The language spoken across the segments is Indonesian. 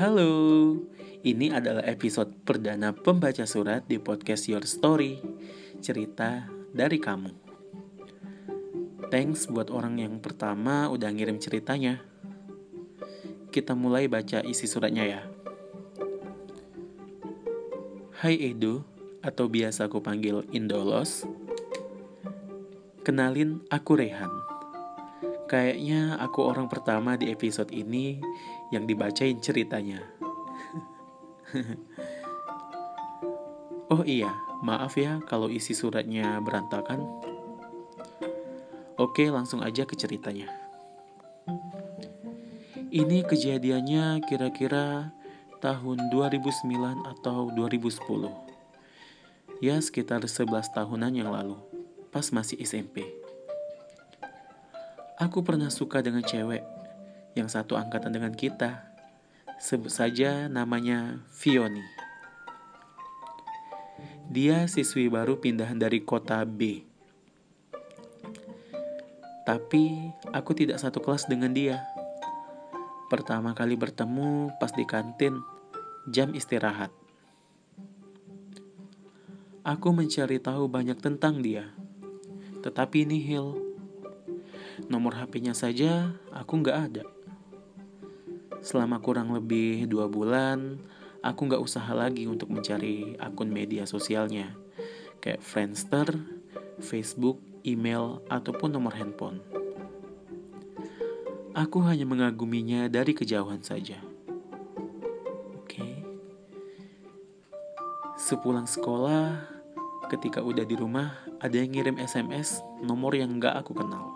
Halo, ini adalah episode perdana pembaca surat di podcast Your Story, cerita dari kamu. Thanks buat orang yang pertama udah ngirim ceritanya. Kita mulai baca isi suratnya ya. Hai Edo, atau biasa aku panggil Indolos. Kenalin, aku Rehan. Kayaknya aku orang pertama di episode ini yang dibacain ceritanya. oh iya, maaf ya kalau isi suratnya berantakan. Oke, langsung aja ke ceritanya. Ini kejadiannya kira-kira tahun 2009 atau 2010. Ya, sekitar 11 tahunan yang lalu, pas masih SMP. Aku pernah suka dengan cewek yang satu angkatan dengan kita. Sebut saja namanya Fioni. Dia siswi baru pindahan dari kota B. Tapi aku tidak satu kelas dengan dia. Pertama kali bertemu pas di kantin, jam istirahat. Aku mencari tahu banyak tentang dia, tetapi nihil. Nomor HP-nya saja aku nggak ada. Selama kurang lebih dua bulan, aku nggak usaha lagi untuk mencari akun media sosialnya, kayak Friendster, Facebook, email, ataupun nomor handphone. Aku hanya mengaguminya dari kejauhan saja. Oke. Sepulang sekolah, ketika udah di rumah, ada yang ngirim SMS nomor yang nggak aku kenal.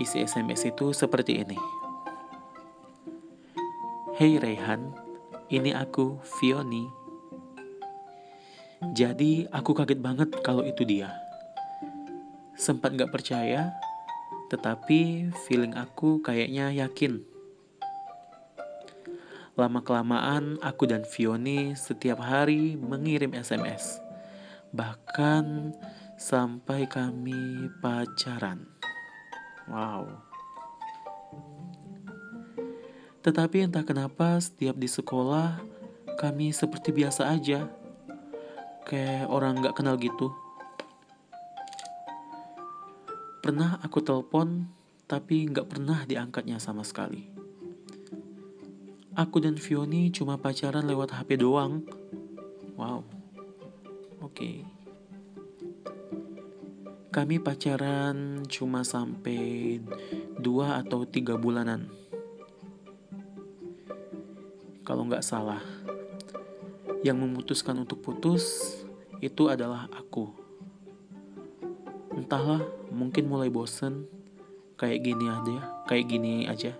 Isi SMS itu seperti ini. Hey Rehan, ini aku, Fioni. Jadi aku kaget banget kalau itu dia. Sempat gak percaya, tetapi feeling aku kayaknya yakin. Lama-kelamaan aku dan Fioni setiap hari mengirim SMS. Bahkan sampai kami pacaran. Wow. Tetapi entah kenapa setiap di sekolah kami seperti biasa aja. Kayak orang gak kenal gitu. Pernah aku telepon, tapi gak pernah diangkatnya sama sekali. Aku dan Fioni cuma pacaran lewat HP doang. Wow. Oke. Okay. Kami pacaran cuma sampai dua atau tiga bulanan kalau nggak salah. Yang memutuskan untuk putus itu adalah aku. Entahlah, mungkin mulai bosen kayak gini aja, kayak gini aja.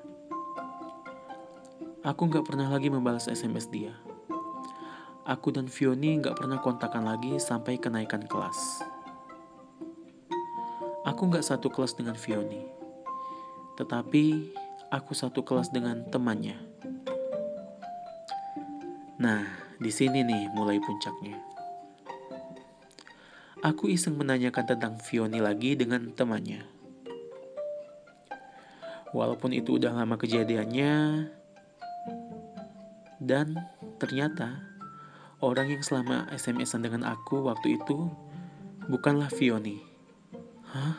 Aku nggak pernah lagi membalas SMS dia. Aku dan Fioni nggak pernah kontakan lagi sampai kenaikan kelas. Aku nggak satu kelas dengan Fioni, tetapi aku satu kelas dengan temannya. Nah, di sini nih mulai puncaknya. Aku iseng menanyakan tentang Fioni lagi dengan temannya. Walaupun itu udah lama kejadiannya, dan ternyata orang yang selama SMS-an dengan aku waktu itu bukanlah Fioni. Hah?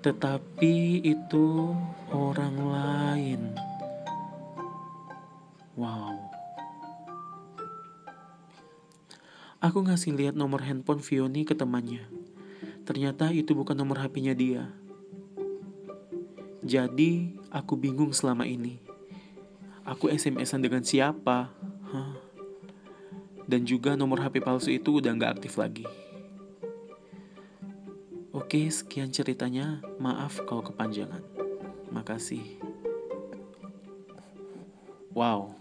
Tetapi itu orang lain. Wow. Aku ngasih lihat nomor handphone Fioni ke temannya. Ternyata itu bukan nomor HP-nya dia. Jadi, aku bingung selama ini. Aku SMS-an dengan siapa? Huh? Dan juga nomor HP palsu itu udah nggak aktif lagi. Oke, sekian ceritanya. Maaf kalau kepanjangan. Makasih. Wow.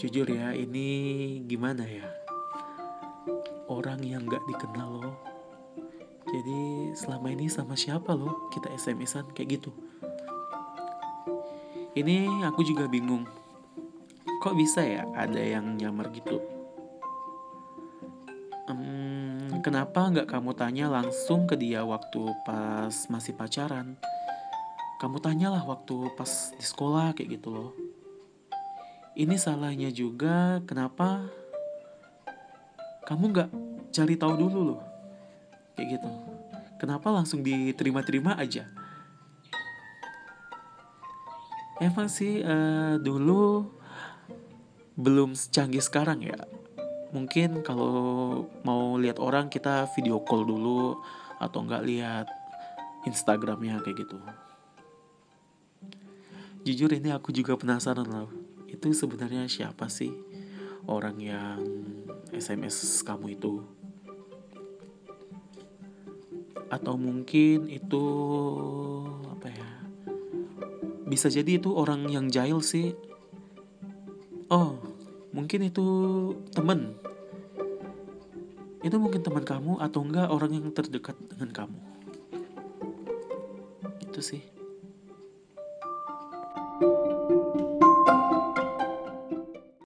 Jujur ya, ini gimana ya? Orang yang gak dikenal loh jadi selama ini sama siapa loh kita SMS-an kayak gitu. Ini aku juga bingung. Kok bisa ya ada yang nyamar gitu? Hmm, kenapa nggak kamu tanya langsung ke dia waktu pas masih pacaran? Kamu tanyalah waktu pas di sekolah kayak gitu loh ini salahnya juga kenapa kamu nggak cari tahu dulu loh. Kayak gitu. Kenapa langsung diterima-terima aja? Emang sih uh, dulu belum secanggih sekarang ya. Mungkin kalau mau lihat orang kita video call dulu atau nggak lihat Instagramnya kayak gitu. Jujur ini aku juga penasaran loh. Itu sebenarnya siapa sih orang yang SMS kamu itu atau mungkin itu apa ya bisa jadi itu orang yang jahil sih. Oh mungkin itu temen. Itu mungkin teman kamu atau enggak orang yang terdekat dengan kamu. Itu sih